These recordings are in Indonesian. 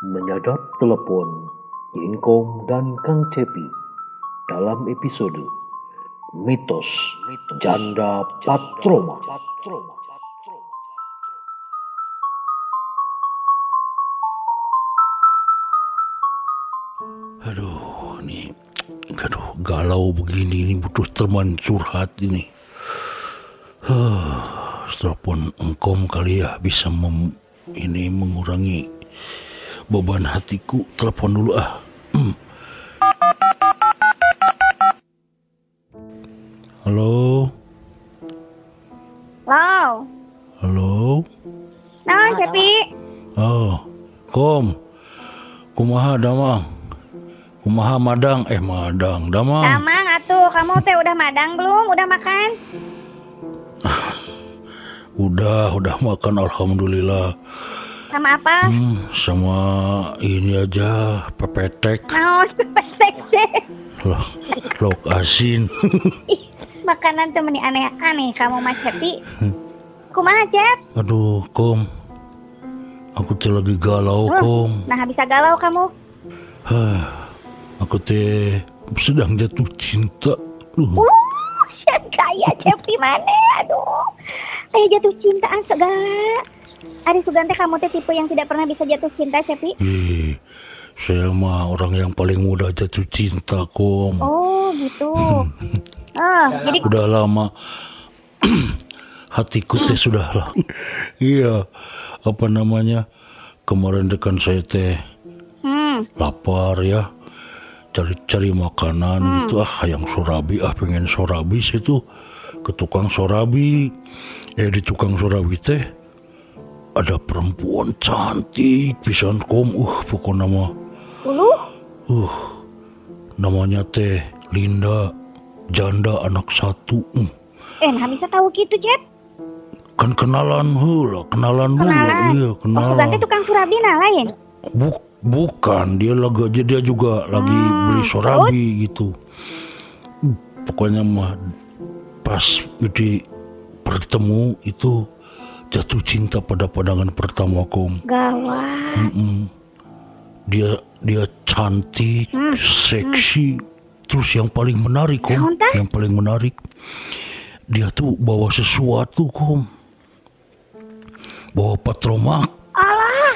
Menyadap telepon Ingkong dan Kang Cepi dalam episode Mitos Janda Patroma. Aduh, ini aduh galau begini ini butuh teman curhat ini. Huh, telepon engkom kali ya bisa mem, ini mengurangi beban hatiku. Telepon dulu ah. Hmm. Halo, Wow. halo. Nah, Cepi. Oh, kom. Kumaha damang? Kumaha madang? Eh madang, damang. Damang atuh, kamu teh udah madang belum? Udah makan? Udah, udah makan alhamdulillah. Sama apa? Hmm, sama ini aja pepetek, Nah, pesek deh. lok, lok asin. Ih, makanan tuh meni aneh-aneh kamu mah Cepi. Kumaha, Cep? Aduh, kom. Aku teh lagi galau, Oh. kom. Nah, bisa galau kamu. Hah, aku teh sedang jatuh cinta. Uh, Uh, kaya Cepi mana? Aduh. Kayak jatuh cintaan segala. Ari Sugante kamu teh tipe yang tidak pernah bisa jatuh cinta, Cepi. ih, saya mah orang yang paling mudah jatuh cinta, kom. Oh, gitu. Oh, jadi Udah lama hatiku teh sudah lah. iya, apa namanya? Kemarin dekan saya teh hmm, lapar ya cari-cari makanan gitu ah yang sorabi ah pengen sorabi situ ke tukang sorabi eh di tukang sorabi teh ada perempuan cantik pisan kom. Uh pokok nama. Uluh. uh namanya teh Linda janda anak satu. Hmm, Eh, nah bisa tahu gitu, Cep. kan kenalan hula kenalan dulu Kenalan. iya Oh, kenalan. Sugante tukang Surabina lain. Buk- bukan. Dia lagi aja dia juga lagi beli sorabi gitu. Hmm, pokoknya mah pas di bertemu itu jatuh cinta pada pandangan pertama kom Gawat. Mm-mm. dia dia cantik seksi terus yang paling menarik kom tah? yang paling menarik dia tuh bawa sesuatu kom bawa patromak Alah.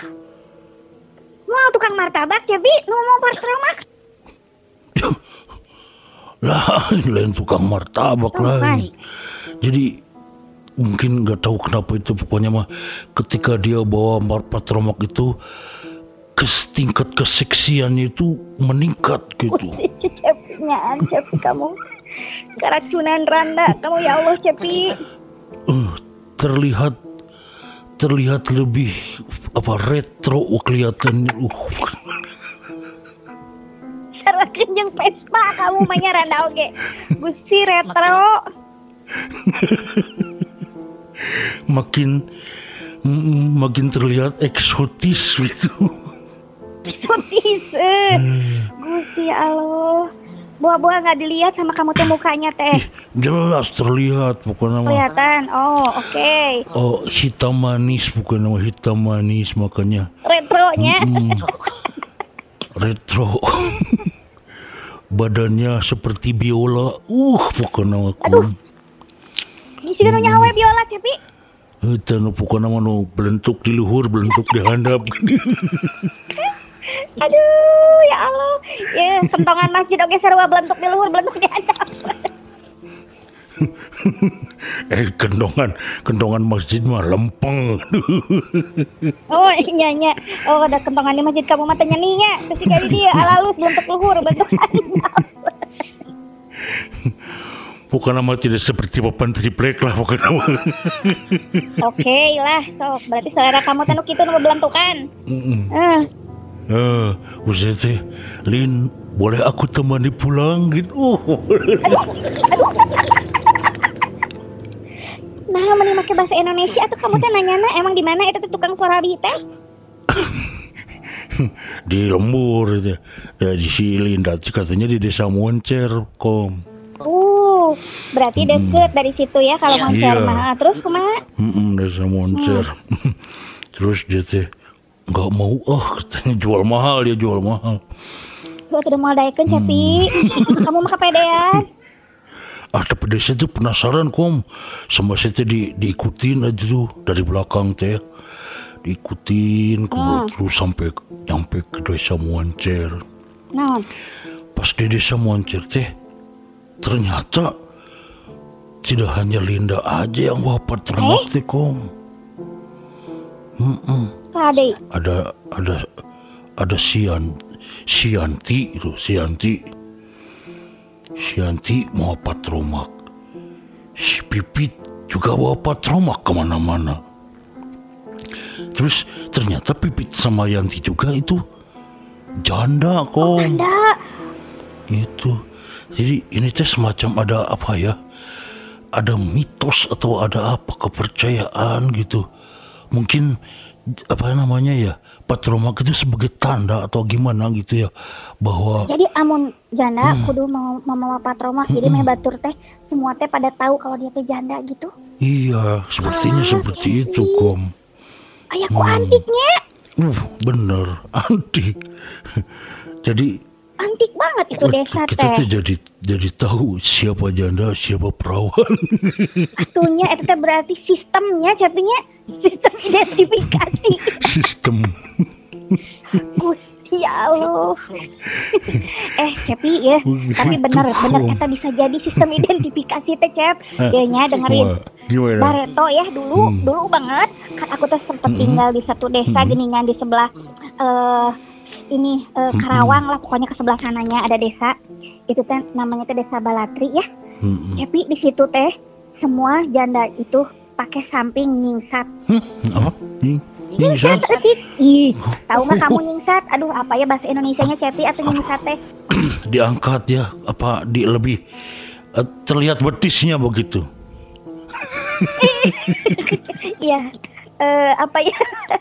Mau tukang martabak ya, Bi? Nu mau martabak? lain lain tukang martabak lain jadi mungkin nggak tahu kenapa itu pokoknya mah ketika dia bawa mar- patromak itu kes tingkat keseksiannya itu meningkat gitu Cepinya, Cepi kamu. Keracunan randa kamu ya Allah, Cepi. Eh, terlihat terlihat lebih apa retro kelihatannya uh Sarwa kenjeng Vespa kamu mainnya randa oge. Gusti retro. makin mm, makin terlihat eksotis gitu Sotis. eh. Gusti ya Allah. Buah-buah nggak dilihat sama kamu teh mukanya teh. jelas terlihat pokoknya mah Kelihatan. Oh, oke. oh hitam manis bukan nama hitam manis makanya Retronya. Hmm, retro badannya seperti biola uh pokoknya aku Di sini nu nyawa biola, Cepi. itu nu pokoknya mah nu belentuk di luhur belentuk di handap Aduh, ya Allah. Ya, kentongan masjid oge sarua belentuk di luhur, belentuk di handap. eh kendongan kendongan masjid mah lempeng Oh, iya nya. Oh, ada kentongan di masjid kamu mata nyeninya. Terus kali dia alalus belentuk luhur, belentuk handap. Pokoknya mah tidak seperti papan triplek lah pokoknya mah Oke lah, sok. Berarti selera kamu teh nu kitu nu belentukan. Mm-mm. Eh, Eh, usah teh, Lin, boleh aku temani pulang gitu? nah meni make bahasa Indonesia atau kamu teh nanyana emang di mana itu tukang sorabi teh? di lembur itu, ya di si Linda katanya di desa Moncer, kom. Uh, berarti deket dari situ ya kalau Moncer Iya. mah. Terus kumaha? Mm-mm, desa Moncer. Terus dia teh nggak mau ah katanya jual mahal dia jual mahal Lu udah mau daekeun Cepi. Kamu mah kepedean. ah tapi saya tuh penasaran kom sama saya tuh di, diikutin aja tuh dari belakang teh diikutin ke Hmm. terus sampai nyampe ke desa Muancer Naon? pas di desa Muancer teh ternyata tidak hanya Linda aja yang bawa ternak teh kom Mm-mm. Kade. ada ada ada Sian Sianti itu Sianti. Sianti mau patromak si Pipit juga bawa patromak ke mana-mana. Terus ternyata Pipit sama Yanti juga itu janda kok Anda. itu. Jadi ini teh semacam ada apa ya ada mitos atau ada apa kepercayaan gitu mungkin apa namanya ya patromak itu sebagai tanda atau gimana gitu ya bahwa Jadi amun janda kudu mau memawa patroma. Jadi meh batur teh semua teh pada tahu kalau dia teh janda gitu. iya sepertinya Ah, seperti Cepi. itu kom Ayah ku antiknya. uh bener antik jadi Antik banget itu desa kita teh. jadi jadi tahu siapa janda siapa perawan Atunya itu teh berarti sistemnya Cepinya sistem identifikasi. sistem Gusti Allah. eh, Cepi ya. Tapi bener Kom. kita bisa jadi sistem identifikasi teh, Cep. Kayaknya dengerin. Wah, gimana Bareto ya dulu, Hmm. dulu banget. Kan aku tuh sempet tinggal di satu desa geningan di sebelah eh ini eh, Karawang lah pokoknya ke sebelah kanannya ada desa. Itu teh namanya teh desa Balatri ya. Mm-mm. Tapi di situ teh semua janda itu pakai samping nyingsat. Hmm, apa? Nying, nyingsat? Etik. Ih, tahu nggak kamu nyingsat? Aduh, apa ya bahasa Indonesianya Cepi atau nyingsat teh? Diangkat ya, apa di lebih eh, terlihat betisnya begitu. Iya. Eh, apa ya?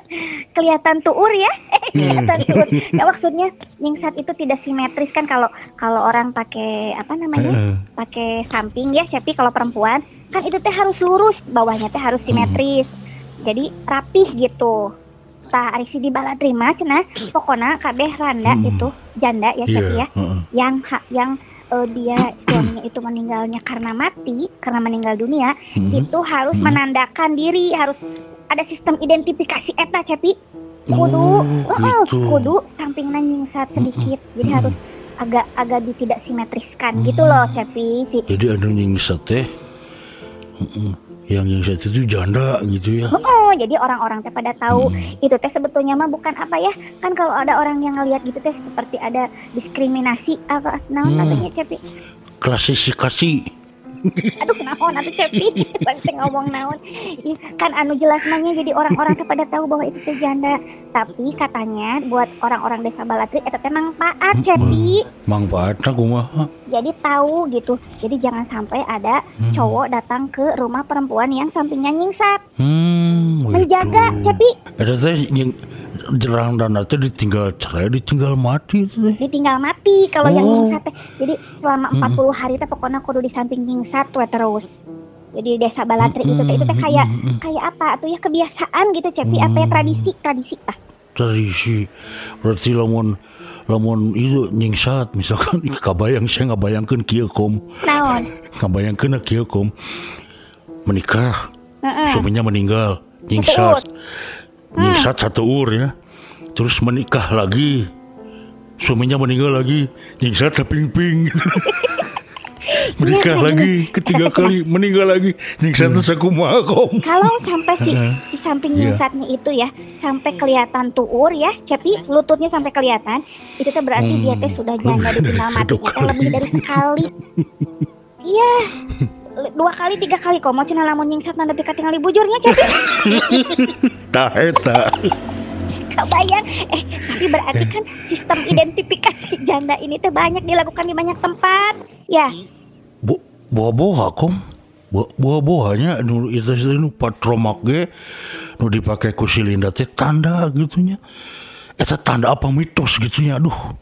Kelihatan tuur ya? Kelihatan tuur. Ya maksudnya nyingsat itu tidak simetris kan kalau kalau orang pakai apa namanya? Pakai samping ya, Cepi kalau perempuan kan itu teh harus lurus, bawahnya teh harus simetris. Jadi rapih gitu. Tah ari si di baladri mah cenah pokona kabeh randa Hmm. itu janda ya Cepi ya. heeh. yang ha- yang eh, dia suaminya itu meninggalnya karena mati karena meninggal dunia Hmm. itu harus menandakan diri harus ada sistem identifikasi eta cepi kudu Oh, gitu. kudu sampingnya nyingsat sedikit jadi Mm-mm. harus agak agak di tidak simetriskan gitu loh cepi si Jadi ada nyingsat teh. Mm-mm. Yang nyingsat itu janda gitu ya. Oh, jadi orang-orang teh pada tahu Hmm. itu teh sebetulnya mah bukan apa ya kan kalau ada orang yang ngelihat gitu teh seperti ada diskriminasi apa naon Hmm. katanya cepi Klasifikasi. Aduh naon? Atuh cepi bangsa ngomong naon. Kan anu jelas mahnya jadi orang-orang teh pada tahu bahwa itu teh janda. Tapi katanya buat orang-orang desa Balatri eta teh manfaat cepi Manfaatnya kumaha? Jadi tahu gitu jadi jangan sampai ada Hmm. cowok datang ke rumah perempuan yang sampingnya nyingsat Hmm, menjaga gitu. teh yang jerang dan teh ditinggal cerai, ditinggal mati itu teh. ditinggal mati kalau yang Oh. nyingsat teh jadi selama 40 hari teh pokoknya kudu di samping nyingsat we terus jadi desa Balatri itu teh itu teh kayak Mm-mm. kayak apa tuh ya kebiasaan gitu cepi apa ya tradisi tradisi ah tradisi berarti lamun lamun itu nyingsat misalkan kabayang saya ngabayangkeun kieu kom naon? Ngabayangkeun kieu kom menikah. Heeh. suaminya meninggal. Nyingsat ur. nyingsat satu ur ya. Terus menikah lagi. Suaminya meninggal lagi. Nyingsat seping-ping menikah Iya, lagi ketiga kali meninggal lagi. Nyingsat terus kumaha kom kalau sampai si, Heeh. si samping Iya. nyingsatnya itu ya sampai kelihatan tuur ya cepi lututnya sampai kelihatan itu teh berarti dia teh Hmm. sudah janda matinya satu teh lebih dari sekali. Iya. Dua kali tiga kali kok mau cina lamun nyingsat nanda dekat tinggal bujurnya cepi tah eta kebayang eh tapi berarti kan sistem identifikasi janda ini teh banyak dilakukan di banyak tempat. Ya Kom Bo, boha-bohanya nu itu itu nu patromak ge nu dipake ku si Linda teh tanda gitunya eta tanda apa mitos gitunya aduh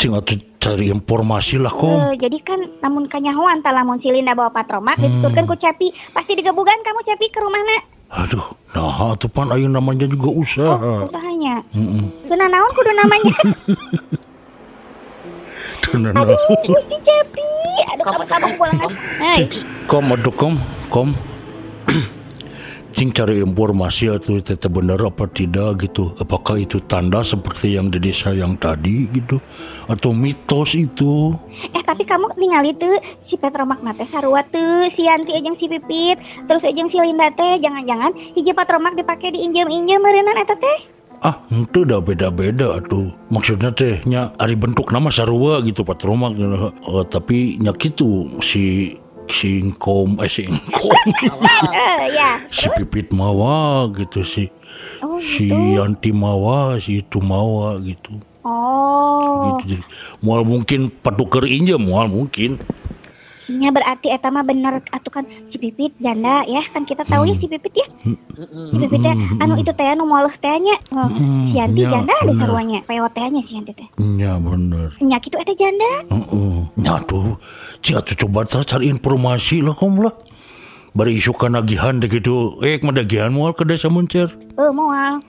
cing atuh cari informasi lah kom Eh, jadi kan namun kanyahoan tah lamun si Linda bawa patromak Hmm. dituturkeun ku Cepi pasti digebugan kamu Cepi ke rumahna Aduh, nah tuh pan ayo namanya juga usaha. Oh, usahanya. Mm-mm. Tuna naon kudu namanya. Aduh, Gusti Cepi. Kamu pulang. Kom, aduh kom, kom. Cing cari informasi atau tetap benar apa tidak gitu. Apakah itu tanda seperti yang di desa yang tadi gitu, atau mitos itu? Eh tapi kamu ningali tuh si Petromak nate sarua tuh si Yanti ejeng si Pipit terus ejeng si Linda teh jangan-jangan hiji Petromak dipake diinjem-injem meureunnan eta teh. Ah, itu udah beda-beda tuh. Maksudnya teh nya ari bentuk nama sarua gitu patromak Eh, tapi nya gitu si si ingkom eh si ingkom Eh ya. si pipit mawa gitu si Oh si gitu. Yanti mawa si itu mawa gitu Oh. gitu jadi mual mungkin patukar injem mual mungkin Nya berarti eta mah bener atuh kan si Pipit janda ya kan kita tahu ya si Pipit ya. Si Pipit teh anu itu teh anu moles teh nya. Oh, Hmm, si Yanti ya, janda ada bener. saruanya. Pewot teh nya si Yanti teh. ya bener Nya kitu eta janda. Heeh. Ya tuh, cia tuh coba cari informasi lah kom lah. Bari isukan nagihan deh gitu. Eh, madagihan mual ke desa muncer. Eh moal.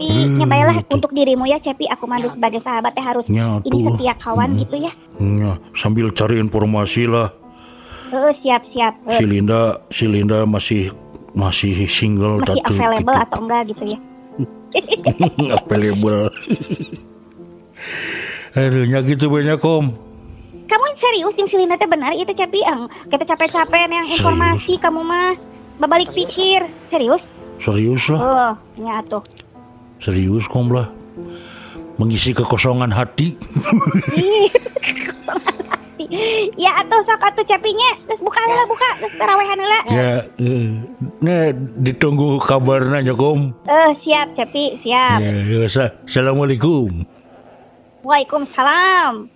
Tapi Hmm, nya gitu. untuk dirimu ya Cepi aku mah sebagai sahabat teh harus Ya, ini setia kawan gitu ya. Ya, sambil cari informasi lah. Eh siap-siap. Eh, Si Linda, si Linda masih masih single masih tatu available atau enggak gitu ya. available. Aduh, nya gitu banyak kom. Kamu serius yang Silina teh benar itu Cepi ang kita capek-capek yang informasi kamu mah babalik pikir serius Serius lah, oh nya atuh serius kom lah. Mengisi kekosongan hati. Ya atuh sok atuh Cepinya terus buka lah buka. Terus tarawehan heula. Ya, eh, nah ditunggu kabarnya ya kom. eh siap Cepi siap. Ya, ya, sa- Assalamualaikum. Waalaikumsalam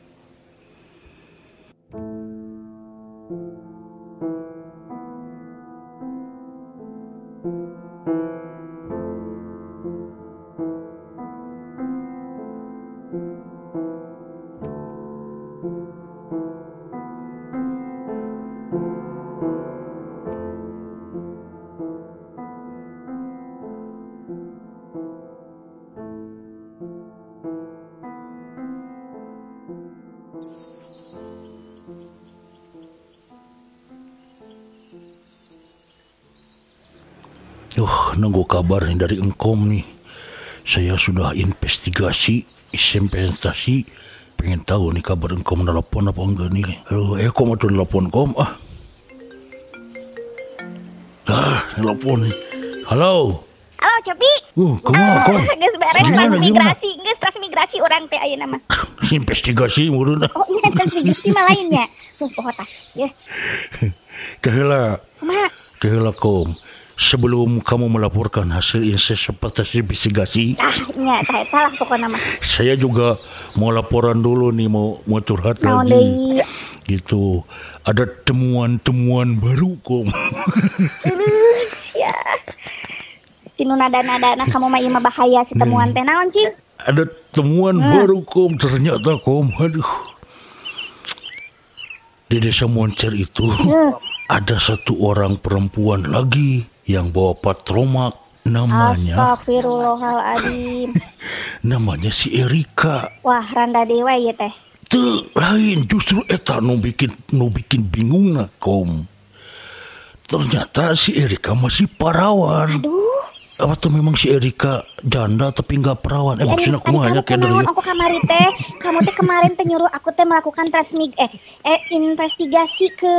Uh, nunggu kabar nih dari engkom nih. Saya sudah investigasi, investasi, pengen tahu nih kabar engkom nelpon apa enggak nih. Aduh, eh kom atau nelpon kom ah. Dah, nelpon nih. Halo. halo Cepi Uh, kumaha kom? Geus beres Gimana, gimana? migrasi geus migrasi orang teh ayeuna mah Investigasi murun. oh iya transmigrasi mah lainnya tah ya Keheula, kumaha keheula kom. Sebelum kamu melaporkan hasil investigasi, ah nya tah eta lah pokona mah saya juga mau laporan dulu nih, mau mau curhat naon lagi. gitu. Ada temuan-temuan baru kom ya. Tinu nada-nada kamu mah ieu mah bahaya si temuan teh naon cing ada temuan baru kom ternyata kom aduh. Di desa Moncer itu Heuh. ada satu orang perempuan lagi yang bawa patromak namanya. Astagfirullahaladzim namanya si Erika. Wah randa dewa ya teh? Teu lain justru eta nu bikin nu bikin bingung na kom ternyata si Erika masih perawan. Aduh. Atau memang si Erika janda tapi nggak perawan? Eh maksudnya aku hanya kayak dari aku kamari teh. Kamu teh kemarin teh nyuruh aku teh melakukan transmig eh, eh investigasi ke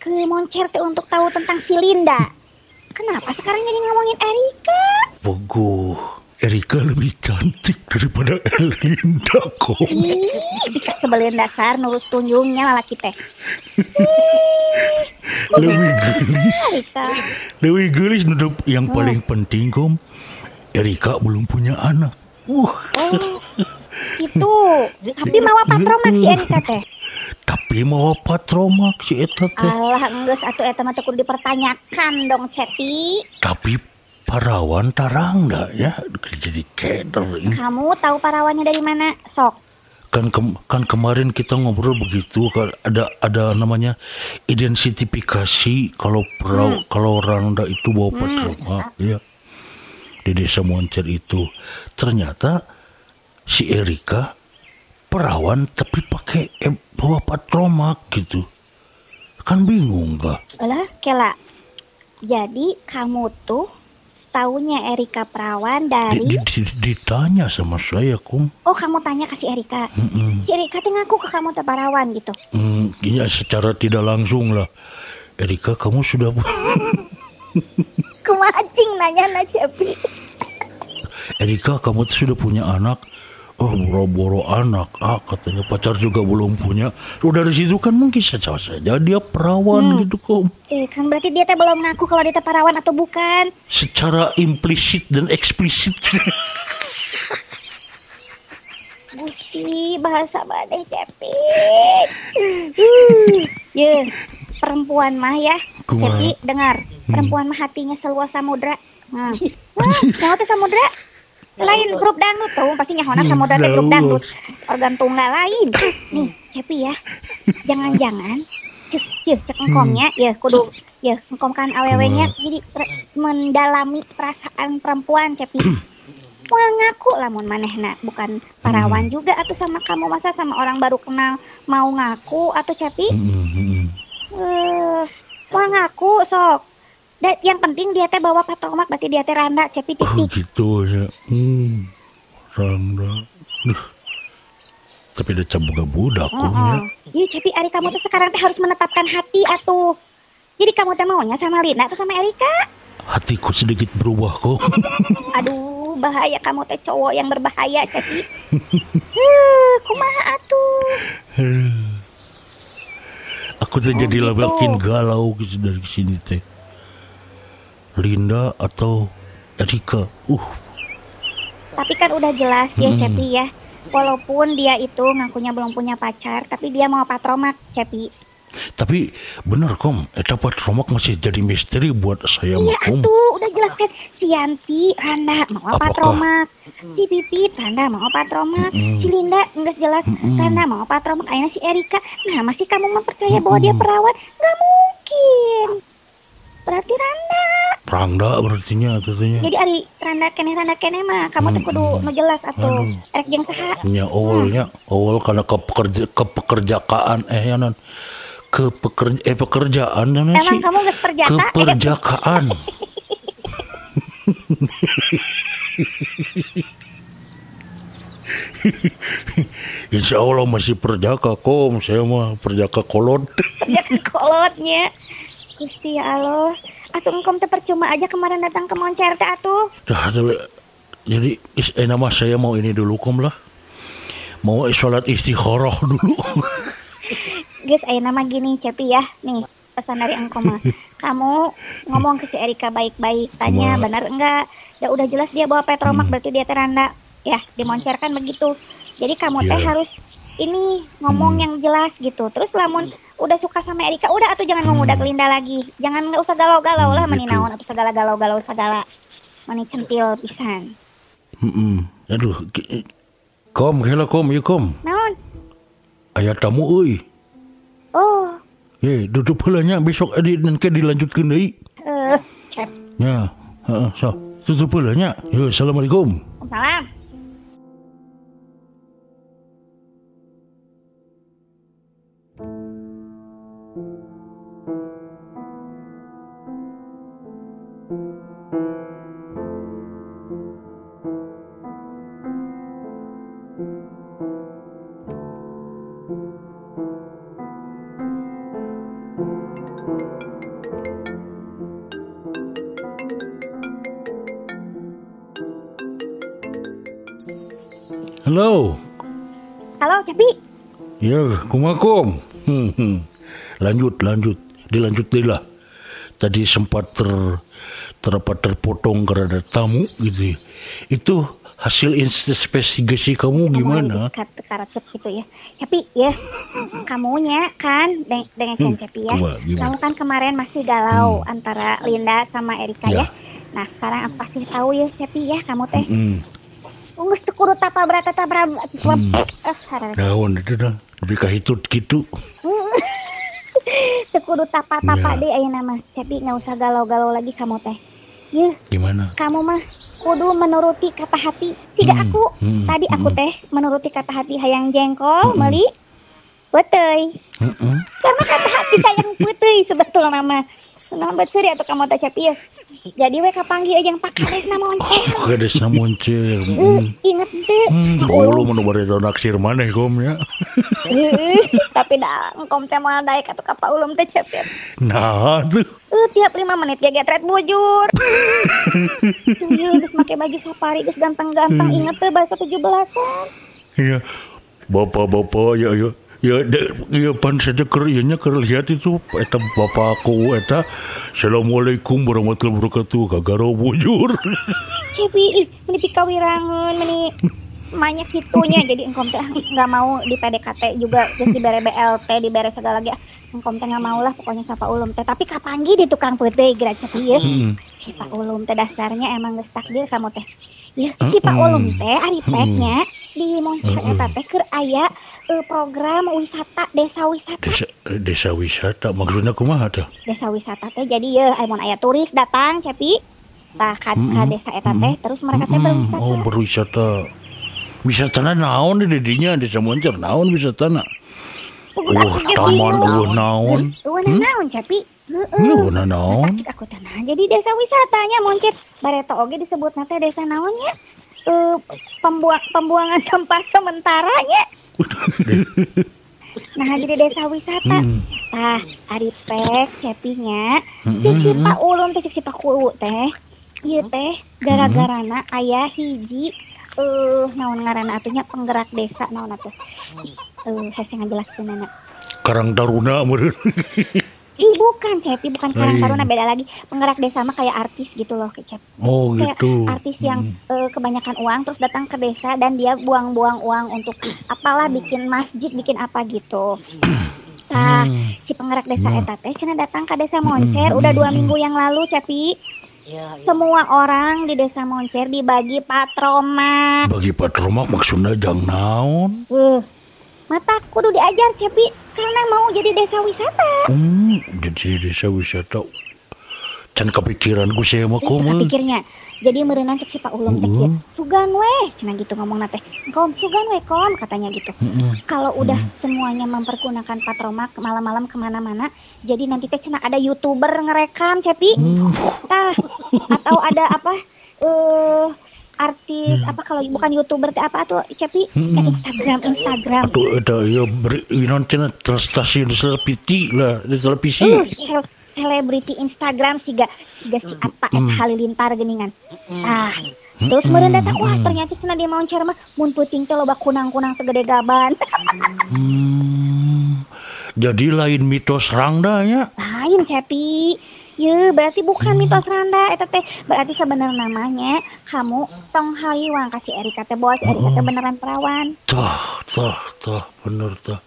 ke Moncer teh untuk tahu tentang si Linda Kenapa sekarang jadi ngomongin Erika? Bogo Erika lebih cantik daripada Erlinda kok. Sebelin dasar nurus tunjungnya laki teh. Lebih gelis. Erika. Lebih gelis nudup yang paling penting kom Erika belum punya anak. Uh Oh itu. Tapi mawa patromak si Erika teh tapi mau patromak si eta teh? Alah enggeus atuh eta mah kudu dipertanyakan dong Cepi tapi parawan tarang dah ya. Jadi keder ih. Kamu tahu parawannya dari mana? Sok. Kan kem- kan kemarin kita ngobrol begitu kan ada ada namanya identifikasi kalau peraw kalau Rangda itu bawa patroma ya. Di desa Moncer itu. Ternyata si Erika perawan tapi pakai eh, bawa patroma gitu kan bingung gak Lah, Kela. Jadi kamu tuh taunya Erika Perawan dari di- di- ditanya sama saya kum Oh, kamu tanya ke si Erika. Mm-mm. Si Erika tuh ngaku ke kamu tuh Perawan gitu. Hmm, ya secara tidak langsung lah Erika kamu sudah Kumacing nanya na Cepi. Erika kamu tuh sudah punya anak Oh boro-boro anak ah katanya pacar juga belum punya Loh dari situ kan mungkin saja saja dia perawan gitu kok Eh, kan berarti dia teh belum ngaku kalau dia teh Perawan atau bukan. Secara implisit dan eksplisit Gusti, bahasa badai Cepi. Uh, ya, perempuan mah ya. Cepi, dengar. Perempuan mah hatinya seluas samudra. Nah, wah, teh samudra. Lain grup dangdut tuh, pasti nyahona samudra teh grup dangdut. Organ tunggal lain. Nih, Cepi ya. Jangan-jangan cek cek cek engkomnya ya kudu ya engkomkan awewenya jadi mendalami perasaan perempuan Cepi. Mau ngaku lamun manehna bukan parawan juga atau sama kamu masa sama orang baru kenal mau ngaku atau Cepi? Mm, mm, mm. eh mau ngaku sok. Dan yang penting dia teh bawa patomak berarti dia teh randa Cepi Oh titik. gitu ya hmm. Rangga Duh. Tapi dia cabuga budak kum ya Iya Cepi Ari kamu tuh sekarang teh harus menetapkan hati atuh jadi kamu teh maunya sama Lina atau sama Erika Hatiku sedikit berubah kok Aduh, bahaya kamu teh cowok yang berbahaya, Cepi. Heh, kumaha atuh? Aku tuh jadi gitu. makin galau gitu dari sini teh. Linda atau Erika. Uh, Tapi kan udah jelas ya, Mm-mm. Cepi ya. Walaupun dia itu ngakunya belum punya pacar, tapi dia mau patromak, Cepi. tapi bener kom, eta Romak masih jadi misteri buat saya Iya, mah kom. atuh, udah jelas kan. Si Yanti, Randa mau Apakah? patromak. Si Pipit, Randa mau patromak. Mm-mm. Si Linda, enggak jelas. Mm-mm. Randa mau patromak. Akhirnya si Erika. Nah, masih kamu mempercaya bahwa dia perawat? Nggak mungkin. Berarti Randa. Rangda berartinya katanya. Jadi ari randa kene randa kene mah kamu teh kudu nu jelas atuh. Aduh. Rek jeung saha? Nya awalnya, awal karena kepekerja, kepekerjakaan eh ya non. Ke pekerja, eh pekerjaan namanya Emang sih. kamu perjaka? Keperjakaan. Insya Allah masih perjaka kom, saya mah perjaka kolot. Perjaka kolotnya. Gusti ya Allah. Atuh engkom teh percuma aja kemarin datang ke Moncer teh atuh. Dah, jadi is, eh, nama saya mau ini dulu kom lah. Mau sholat istikharah dulu. Guys, ayo nama gini Cepi ya. Nih, pesan dari engkom mah. Kamu ngomong ke si Erika baik-baik, tanya Kumaha? benar enggak? Ya udah jelas dia bawa petromak berarti dia teh randa. Ya, di Moncer kan begitu. Jadi kamu teh Iya. harus ini ngomong Hmm. yang jelas gitu. Terus lamun udah suka sama Erika, udah atau jangan Hmm. mengudak Linda lagi. Jangan nggak usah galau-galau lah Hmm, meni gitu. naon atau segala galau-galau segala. Meni centil pisan. Mm-mm. Aduh, ki- kom, hela kom, ya kom. Naon? Ayah tamu euy. Oh, Ye, duduk heulanya besok edi nanti dilanjutkeun deui. eh, cep. Ya, heeh, so. Tutup heulanya. Yo, assalamualaikum. Salam. Halo. Halo, Cepi. Ya, kumakom. Hmm, hmm. Lanjut, lanjut. Dilanjut lah. Tadi sempat ter terdapat terpotong karena tamu gitu. Itu hasil investigasi kamu gimana? Dekat karat gitu ya. Cepi ya, kamunya kan deng dengan Hmm, Cepi ya. coba, gimana? Kamu kan kemarin masih galau antara Linda sama Erika Ya. ya. Nah sekarang aku pasti tahu ya Cepi ya kamu teh. Hmm, Ungus teu kudu tapa berata tabra. Hmm. Eh, sarara. Naon itu dah. Lebih kahitut gitu. Teu kudu tapa-tapa Ya. deh ayeuna mah. Cepi nggak usah galau-galau lagi kamu teh. Yeuh, Gimana? kamu mah kudu menuruti kata hati. Siga Hmm, aku. hmm, Tadi aku hmm. teh menuruti kata hati hayang jengkol, Hmm. meuli Beteuy. Heeh. Karena kata hati sayang putih sebetulnya nama. Nah, betul ya tuh kamu teh cepi ya. Jadi we kapanggih aja yang pakades na monceng. Oh, kades namuncir. Eh, inget deh. Hmm, dulu mana bari naksir maneh kom ya. Tapi dah engkom teh moal daek atuh ka ulum teh cepi. Nah, tuh. Eh, tiap lima menit dia getret bujur. Iya, geus make baju safari geus ganteng-ganteng. Inget tuh bahasa 17-an. Iya. Bapak-bapak ya ya. Ya, de, ya pan saja ker, ya nya ker lihat itu eta bapakku eta Assalamualaikum warahmatullahi wabarakatuh kagaro bujur. Cepi, ih, meni pikawirangeun, meni banyak gitunya jadi engkom teh nggak mau di PDKT juga terus dibere BLT dibere segala lagi engkom teh nggak mau lah pokoknya sapa ulum teh tapi kapanggi di tukang putih gerak cepi ya Hmm. si Pak Ulum teh dasarnya emang geus takdir kamu teh ya si Pak Mm-mm. Ulum teh ari peknya di Mm-mm. eta teh keur aya eh, program wisata desa wisata Desa, desa wisata maksudnya kumaha tuh? desa wisata teh jadi ya amun aya turis datang cepi tah ka, ka Mm-mm. desa eta teh terus mereka teh Mm-mm. berwisata Oh berwisata. Wisatana naon di didinya desa Moncer naon wisatana? Uh, jadi taman uh naon. Hmm? naon cepi heeh Uh naon. Aku tenang. Jadi desa wisatanya moncet Bareta oge disebut teh desa naonnya? Eh pembuang pembuangan sampah sementaranya. Nah, jadi desa wisata. Hmm. Tah, ari pek cepinya. Hmm, Cik si hmm, Pak Ulum teh cik si Pak Kuwu teh. Ieu teh gara-garana aya hiji eh naon ngaranna atunya penggerak desa naon atuh. Eh hese ngajelaskeun anak. Karang Taruna meureun. Ih bukan Cepi, bukan Karang Lain. Taruna beda lagi. Penggerak desa mah kayak artis gitu loh Cep. Oh Kayak gitu. artis yang eh, kebanyakan uang terus datang ke desa dan dia buang-buang uang untuk apalah bikin masjid, bikin apa gitu. Nah, Hmm. si penggerak desa Hmm. eta teh cenah datang ke desa Moncer udah dua Hmm. minggu yang lalu Cepi. Semua orang di desa Moncer dibagi patroma. Bagi patromak maksudnya jang naon. Uh, mata kudu diajar Cepi karena mau jadi desa wisata. Hmm, jadi desa wisata. Can kepikiran gue saya mah komo. pikirnya. Jadi merenang cek si Pak teh Mm-mm. kieu. Sugan weh, cenah gitu ngomong teh. Kom sugan weh kom katanya gitu. Kalau udah semuanya mempergunakan patromak malam-malam ke mana-mana, jadi nanti teh cenah ada youtuber ngerekam cepi. Hmm. Tah, atau ada apa? Eh artis apa kalau bukan youtuber teh apa tuh cepi? Eh, Instagram Instagram. Atau ada ya beri inon cina stasiun televisi lah di televisi. Uh, sel- selebriti Instagram siga siga si apa Hmm. halilintar geningan. Ah, terus meureun datang wah ternyata cenah di Moncer mah mun puting teh loba kunang-kunang segede gaban. Hmm. Jadi lain mitos rangda ya. Lain Cepi. Ye, berarti bukan mitos randa eta teh. Berarti sebenarnya namanya kamu tong haliwang kasih Erika teh bos, Erika teh beneran perawan. Tah, tah, tah, bener tah.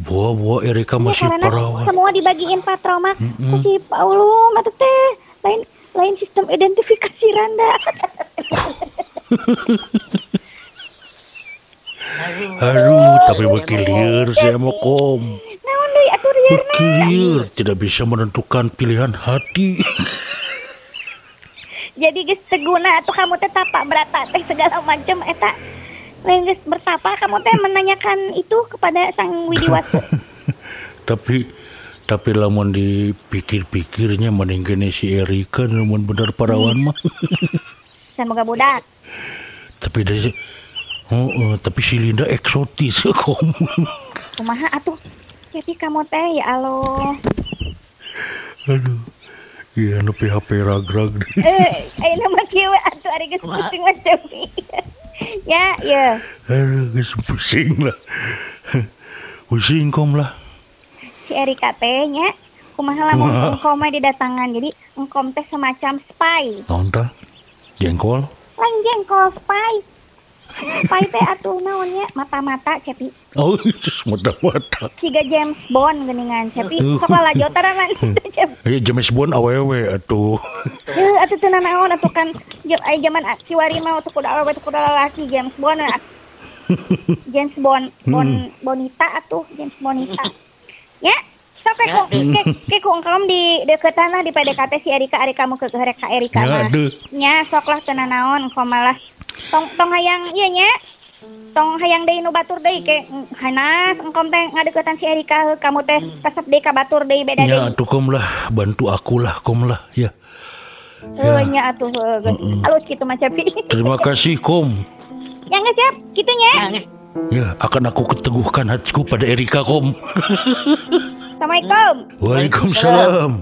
Buah-buah Erika Ya masih karena perawan. semua dibagiin patromak. Mm-mm. Terus si Paulum eta teh lain lain sistem identifikasi randa. Aduh, tapi bekilir saya mau kom. Bekilir, tidak bisa menentukan pilihan hati. Jadi geus teguna atuh kamu teh tapa berata teh segala macam eta. Geus bertapa kamu teh menanyakan itu kepada sang widiwatu. tapi tapi lamun dipikir-pikirnya meninggalnya si Erika namun benar perawan mah. Semoga budak. tapi dari oh, oh, tapi si Linda eksotis kom. Kumaha atuh? Jadi kamu teh ya Allah. Aduh. Iya, nu HP ragrag. Eh, ayeuna mah kieu we atuh ari geus pusing macam Ya, ya. Aduh, geus pusing lah. Pusing kom lah. Si Erika teh nya kumaha lamun engkom mah didatangan. Jadi engkom teh semacam spy. Tah? Jengkol? Lain jengkol spy. Pai teh atuh naonnya mata-mata cepi Oh, mata-mata. siga James Bond geningan cepi Aduh. sok lalajo taraman Cep. Ya James Bond awewe atuh. Heuh, atuh teu naon atuh kan ai zaman kiwari mah atuh kudu awewe atuh kudu lalaki James Bond atuh. James Bond Bon Bonita atuh James Bonita ya sok ke ku ke, ke ku engkom di deketan lah di PDKT si Erika Erika kamu ke Erika Erika Ya nya sok lah teu naon engkom malah tong tong hayang ieu nya. Tong hayang deui nu batur deui ke hanas engkom teh ngadeukeutan si Erika kamu teh resep deui ka batur deui beda Ya deui atuh kom lah, bantu aku lah kom lah ya. heuh nya atuh halus kitu mah Cepi. Terima kasih kom. ya nggak siap gitu nya. Ya akan aku keteguhkan hatiku pada Erika kom. Assalamualaikum. Waalaikumsalam.